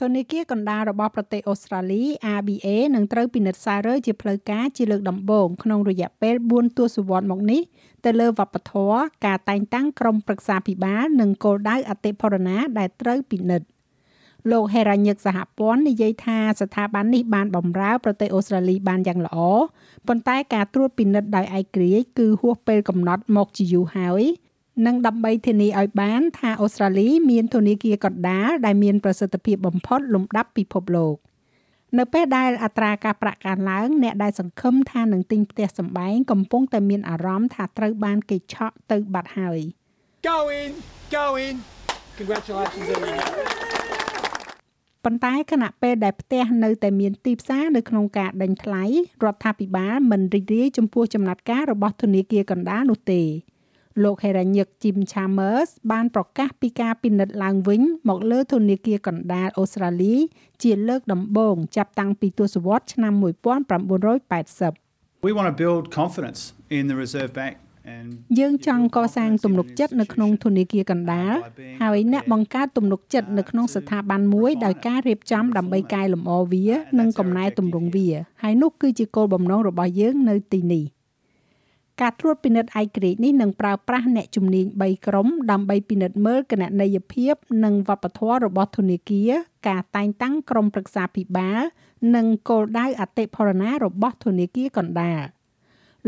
ធនាគារកណ្ដាលរបស់ប្រទេសអូស្ត្រាលី ABA នឹងត្រូវពិនិត្យសាររើជាផ្លូវការជាលើកដំបូងក្នុងរយៈពេល4ទសវត្សរ៍មកនេះទៅលើវប្បធម៌ការតែងតាំងក្រុមប្រឹក្សាភិបាលនិងគោលដៅអតិផរណាដែលត្រូវពិនិត្យលោកហេរ៉ាញឹកសហព័ន្ធនិយាយថាស្ថាប័ននេះបានបម្រើប្រទេសអូស្ត្រាលីបានយ៉ាងល្អប៉ុន្តែការត្រួតពិនិត្យដោយឯករាជ្យគឺហួសពេលកំណត់មកជាយូរហើយ និងដើម្បីធានាឲ្យបានថាអូស្ត្រាលីមានធនាគារកណ្ដាលដែលមានប្រសិទ្ធភាពបំផុតលំដាប់ពិភពលោកនៅពេលដែលអត្រាការប្រាក់កើនឡើងអ្នកដែលសង្ឃឹមថានឹងទិញផ្ទះសម្បែងកំពុងតែមានអារម្មណ៍ថាត្រូវបានគេឆក់ទៅបាត់ហើយ Go in, go in. Congratulations everyone. ប៉ុន្តែខណៈពេលដែលផ្ទះនៅតែមានទីផ្សារនៅក្នុងការដេញថ្លៃរដ្ឋាភិបាលមិនរីករាយចំពោះចំណាត់ការរបស់ធនាគារកណ្ដាលនោះទេ លោកហេរ៉ាញឹក Jim Chalmers បានប្រកាសពីការពិនិត្យឡើងវិញ មកលើធនាគារកណ្ដាលអូស្ត្រាលី ជាលើកដំបូងចាប់តាំងពីទសវត្សរ៍ឆ្នាំ1980 We want to build confidence in the Reserve Bank យើងចង់កសាងទំនុកចិត្តនៅក្នុងធនាគារកណ្ដាលហើយអ្នកបង្កើតទំនុកចិត្តនៅក្នុងស្ថាប័នមួយដោយការរៀបចំដើម្បីកែលម្អវា និងកំណែទម្រង់វាហើយនោះគឺជាគោលបំណងរបស់យើងនៅទីនេះ។ ការត្រួតពិនិត្យឯករាជ្យនេះនឹងប្រើប្រាស់អ្នកជំនាញ3ក្រុមដើម្បីពិនិត្យមើលគណនេយ្យភាពនិងវប្បធម៌របស់ធនាគារ ការតែងតាំងក្រុមប្រឹក្សាភិបាលនិងគោលដៅអតិផរណារបស់ធនាគារកណ្ដាល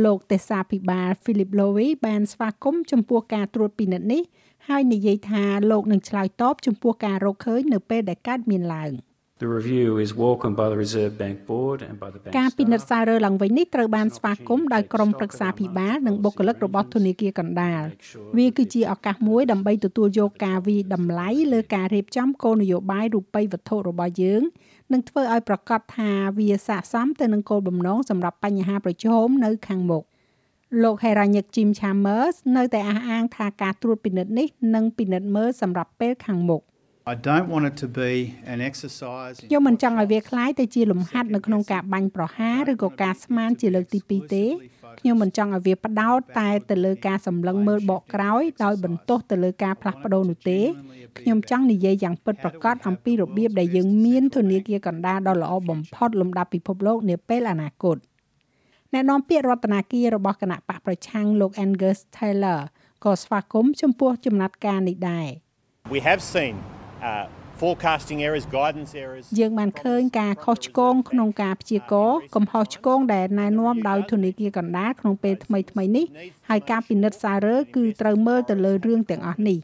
លោកទេសាភិបាល Philip Lowy បានស្វាគមន៍ចំពោះការត្រួតពិនិត្យនេះ ហើយនិយាយថាលោកនឹងឆ្លើយតបចំពោះការរកឃើញនៅពេលដែលកើតមានឡើង។ The review is welcomed by the Reserve Bank Board and by the bank ការពិនិត្យសាររើឡើងវិញនេះត្រូវបានស្វាគមន៍ដោយក្រុមប្រឹក្សាភិបាលនិងបុគ្គលិករបស់ធនាគារកណ្ដាលវាគឺជាឱកាសមួយដើម្បីទទួលយកការវិតម្លៃលើការរៀបចំគោលនយោបាយរូបិយវត្ថុរបស់យើងនិងធ្វើឲ្យប្រកាសថាវាស័ក្តិសមទៅនឹងគោលបំណងសម្រាប់បញ្ហាប្រឈមនៅខាងមុខលោក Heranyck Jim Chambers នៅតែអះអាងថាការត្រួតពិនិត្យនេះនឹងពិនិត្យមើលសម្រាប់ពេលខាងមុខ I don't want it to be an exercise ខ្ញុំមិនចង់ឲ្យវាคล้ายទៅជាលំហាត់នៅក្នុងការបាញ់ប្រហារឬក៏ការស្មានជាលើកទី2ទេខ្ញុំមិនចង់ឲ្យវាផ្ដោតតែទៅលើការសម្លឹងមើលបកក្រោយដោយបន្ទោសទៅលើការផ្លាស់ប្ដូរនោះទេខ្ញុំចង់និយាយយ៉ាងពិតប្រាកដអំពីរបៀបដែលយើងមានធនាគារកណ្ដាលដ៏ល្អបំផុតលំដាប់ពិភពលោកនាពេលអនាគតអ្នកនាំពាក្យរដ្ឋាភិបាលរបស់គណៈបកប្រឆាំងលោក Angus Taylor ក៏ស្វាគមន៍ចំពោះចំណាត់ការនេះដែរ We have seen uh, forecasting errors guidance errors យើងបានឃើញការខុសឆ្គងក្នុងការព្យាករណ៍កំហុសឆ្គងដែលណែនាំដោយធនាគារកណ្ដាលក្នុងពេលថ្មីថ្មីនេះហើយការពិនិត្យសាររើគឺត្រូវមើលទៅលើរឿងទាំងអស់នេះ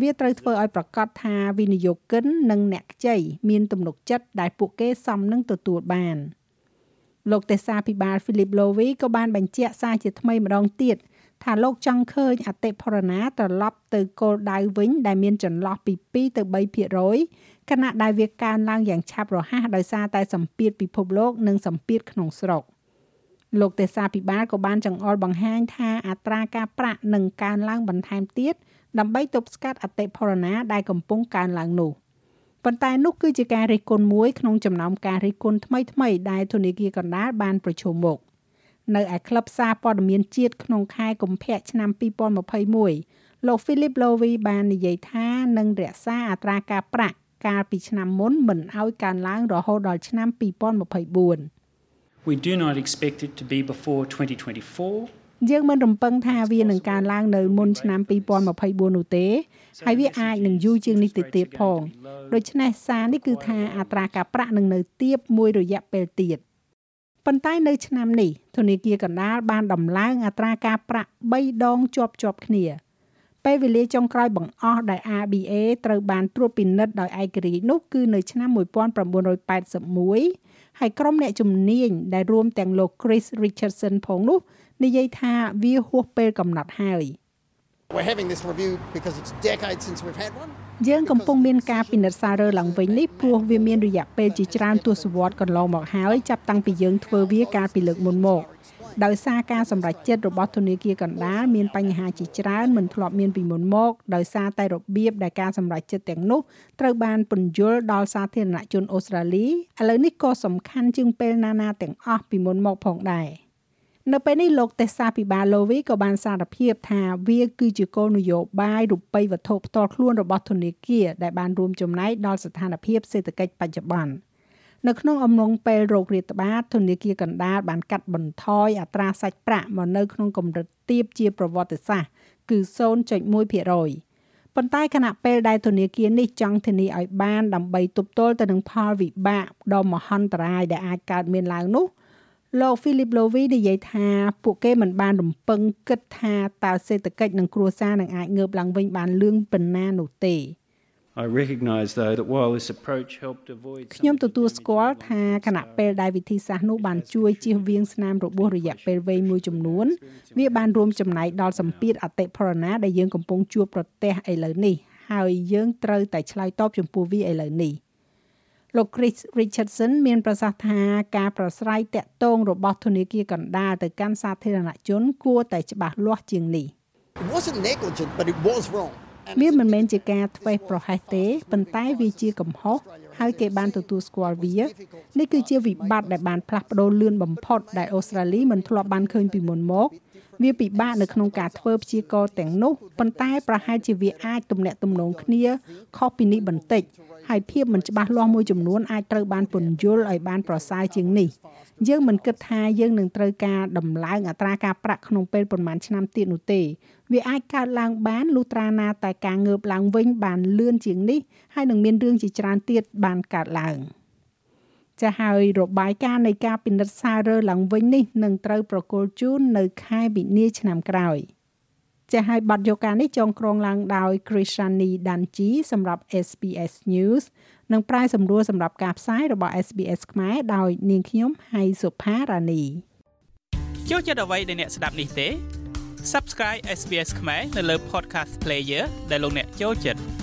វាត្រូវធ្វើឲ្យប្រកាសថាវិនិយោគិននិងអ្នកខ្ចីមានទំនុកចិត្តដែលពួកគេសមនឹងទទួលបានលោកទេសាភិបាល Philip Lowy ក៏បានបញ្ជាក់សារជាថ្មីម្ដងទៀត ថាលោកចង់ឃើញអតិផរណាត្រឡប់ទៅគោលដៅវិញ ដែលមានចន្លោះពី2ទៅ3%ខណៈដែលវាកើនឡើងយ៉ាងឆាប់រហ័សដោយសារតែសម្ពាធពិភពលោកនិងសម្ពាធក្នុងស្រុកលោកទេសាភិបាលក៏បានចង្អុលបង្ហាញថាអត្រាការប្រាក់នឹងកើនឡើងបន្ថែមទៀតដើម្បីទប់ស្កាត់អតិផរណាដែលកំពុងកើនឡើងនោះប៉ុន្តែនោះគឺជាការរិះគន់មួយក្នុងចំណោមការរិះគន់ថ្មីៗដែលធនាគារកណ្ដាលបានប្រឈមមុខ។ នៅឯក្លឹបសារព័ត៌មានជាតិក្នុងខែកុម្ភៈឆ្នាំ2021លោក Philip Lowy បាននិយាយថានឹងរក្សាអត្រាការប្រាក់កាលពីឆ្នាំមុនមិនឲ្យកើនឡើងរហូតដល់ឆ្នាំ2024 We do not expect it to be before 2024យើងមិនរំពឹងថាវានឹងកើនឡើងនៅមុនឆ្នាំ2024នោះទេហើយវាអាចនឹងយូរជាងនេះទៅទៀតផងដូច្នេះសារនេះគឺថាអត្រាការប្រាក់នឹងនៅទាបមួយរយៈពេលទៀត ប៉ុន្តែនៅឆ្នាំនេះធនាគារកណ្ដាលបានដំឡើងអត្រាការប្រាក់3ដងជាប់ជាប់គ្នាពេលវេលាចុងក្រោយបង្អស់ដែល ABA ត្រូវបានត្រួតពិនិត្យដោយឯករាជ្យនោះគឺនៅឆ្នាំ1981ហើយក្រុមអ្នកជំនាញដែលរួមទាំងលោក Chris Richardson ផងនោះនិយាយថាវាហួសពេលកំណត់ហើយ We're having this review because it's decades since we've had one. យើងកំពុងមានការពិនិត្យសាររើឡើងវិញនេះព្រោះវាមានរយៈពេលជាច្រើនទសវត្សរ៍កន្លងមកហើយចាប់តាំងពីយើងធ្វើវាកាលពីលើកមុនមកដោយសារការសម្រេចចិត្តរបស់ធនាគារកណ្ដាលមានបញ្ហាជាច្រើនមិនធ្លាប់មានពីមុនមកដោយសារតែរបៀបដែលការសម្រេចចិត្តទាំងនោះត្រូវបានពន្យល់ដល់សាធារណជនអូស្ត្រាលីឥឡូវនេះក៏សំខាន់ជាងពេលណាណាទាំងអស់ពីមុនមកផងដែរ នៅពេលនេះលោកទេសាភិបាលឡូវីក៏បានសារភាពថាវាគឺជាគោលនយោបាយរូបិយវត្ថុផ្ទាល់ខ្លួនរបស់ធនាគារដែលបានរួមចំណែកដល់ស្ថានភាពសេដ្ឋកិច្ចបច្ចុប្បន្ន។នៅក្នុងអំឡុងពេលโรគរាតត្បាតធនាគារកណ្ដាលបានកាត់បន្ថយអត្រាសាច់ប្រាក់មកនៅក្នុងកម្រិតទាបជាប្រវត្តិសាស្ត្រគឺ0.1%ប៉ុន្តែគណៈពេលដែលធនាគារនេះចង់ធានាឲ្យបានដើម្បីទប់ទល់ទៅនឹងផលវិបាកដ៏មហន្តរាយដែលអាចកើតមានឡើងនោះ លោក Philip Lowy និយាយថាពួកគេមិនបានរំពឹងគិតថាតើសេដ្ឋកិច្ចនិងគ្រួសារនឹងអាចងើបឡើងវិញបានលឿនប៉ុណ្ណានោះទេ។ I recognize though that while this approach helped avoid ខ្ញុំទទួលស្គាល់ថាគណៈពេលដែលវិធីសាស្ត្រនោះបានជួយជៀសវាងស្នាមរបួសរយៈពេលវែងមួយចំនួនវាបានរួមចំណែកដល់សម្ពាធអតិផរណាដែលយើងកំពុងជួបប្រទះឥឡូវនេះហើយយើងត្រូវតែឆ្លើយតបចំពោះវាឥឡូវនេះ លោក Chris Richardson មានប្រសាសន៍ថាការប្រស្រ័យតាក់ទងរបស់ធនាគារកណ្ដាលទៅកាន់សាធារណជនគួរតែច្បាស់លាស់ជាងនេះ It wasn't negligent but it was wrong វាមិនមែនជាការធ្វេសប្រហែសទេប៉ុន្តែវាជាកំហុសហើយគេបានទទួលស្គាល់វានេះគឺជាវិបត្តិដែលបានផ្លាស់ប្ដូរលឿនបំផុតដែលអូស្ត្រាលីមិនធ្លាប់បានឃើញពីមុនមក វាពិបាកនៅក្នុងការធ្វើព្យាករណ៍ទាំងនោះប៉ុន្តែប្រហែលជាវាអាចទំនាក់ទំនងគ្នាខុសពីនេះបន្តិច ហើយភាពមិនច្បាស់លាស់មួយចំនួនអាចត្រូវបានពន្យល់ឲ្យបានប្រសើរជាងនេះយើងមិនគិតថាយើងនឹងត្រូវការដំឡើងអត្រាការប្រាក់ក្នុងពេលប្រមាណឆ្នាំទៀតនោះទេវាអាចកើតឡើងបានលុះត្រាណាតែការងើបឡើងវិញបានលឿនជាងនេះហើយនឹងមានរឿងជាច្រើនទៀតបានកើតឡើងចាហើយរបាយការណ៍នៃការពិនិត្យសាររើឡើងវិញនេះនឹងត្រូវប្រគល់ជូននៅខែវិនាឆ្នាំក្រោយ ចាហើយបទយកការនេះចងក្រងឡើងដោយ Krishani Danji សម្រាប់ SBS News និងប្រាយសម្រួលសម្រាប់ការផ្សាយរបស់ SBS ខ្មែរដោយនាងខ្ញុំហៃសុផារ៉ានីចូលចិត្តអ្វីដែលអ្នកស្ដាប់នេះទេ Subscribe SBS ខ្មែរនៅលើ Podcast Player ដែលលោកអ្នកចូលចិត្ត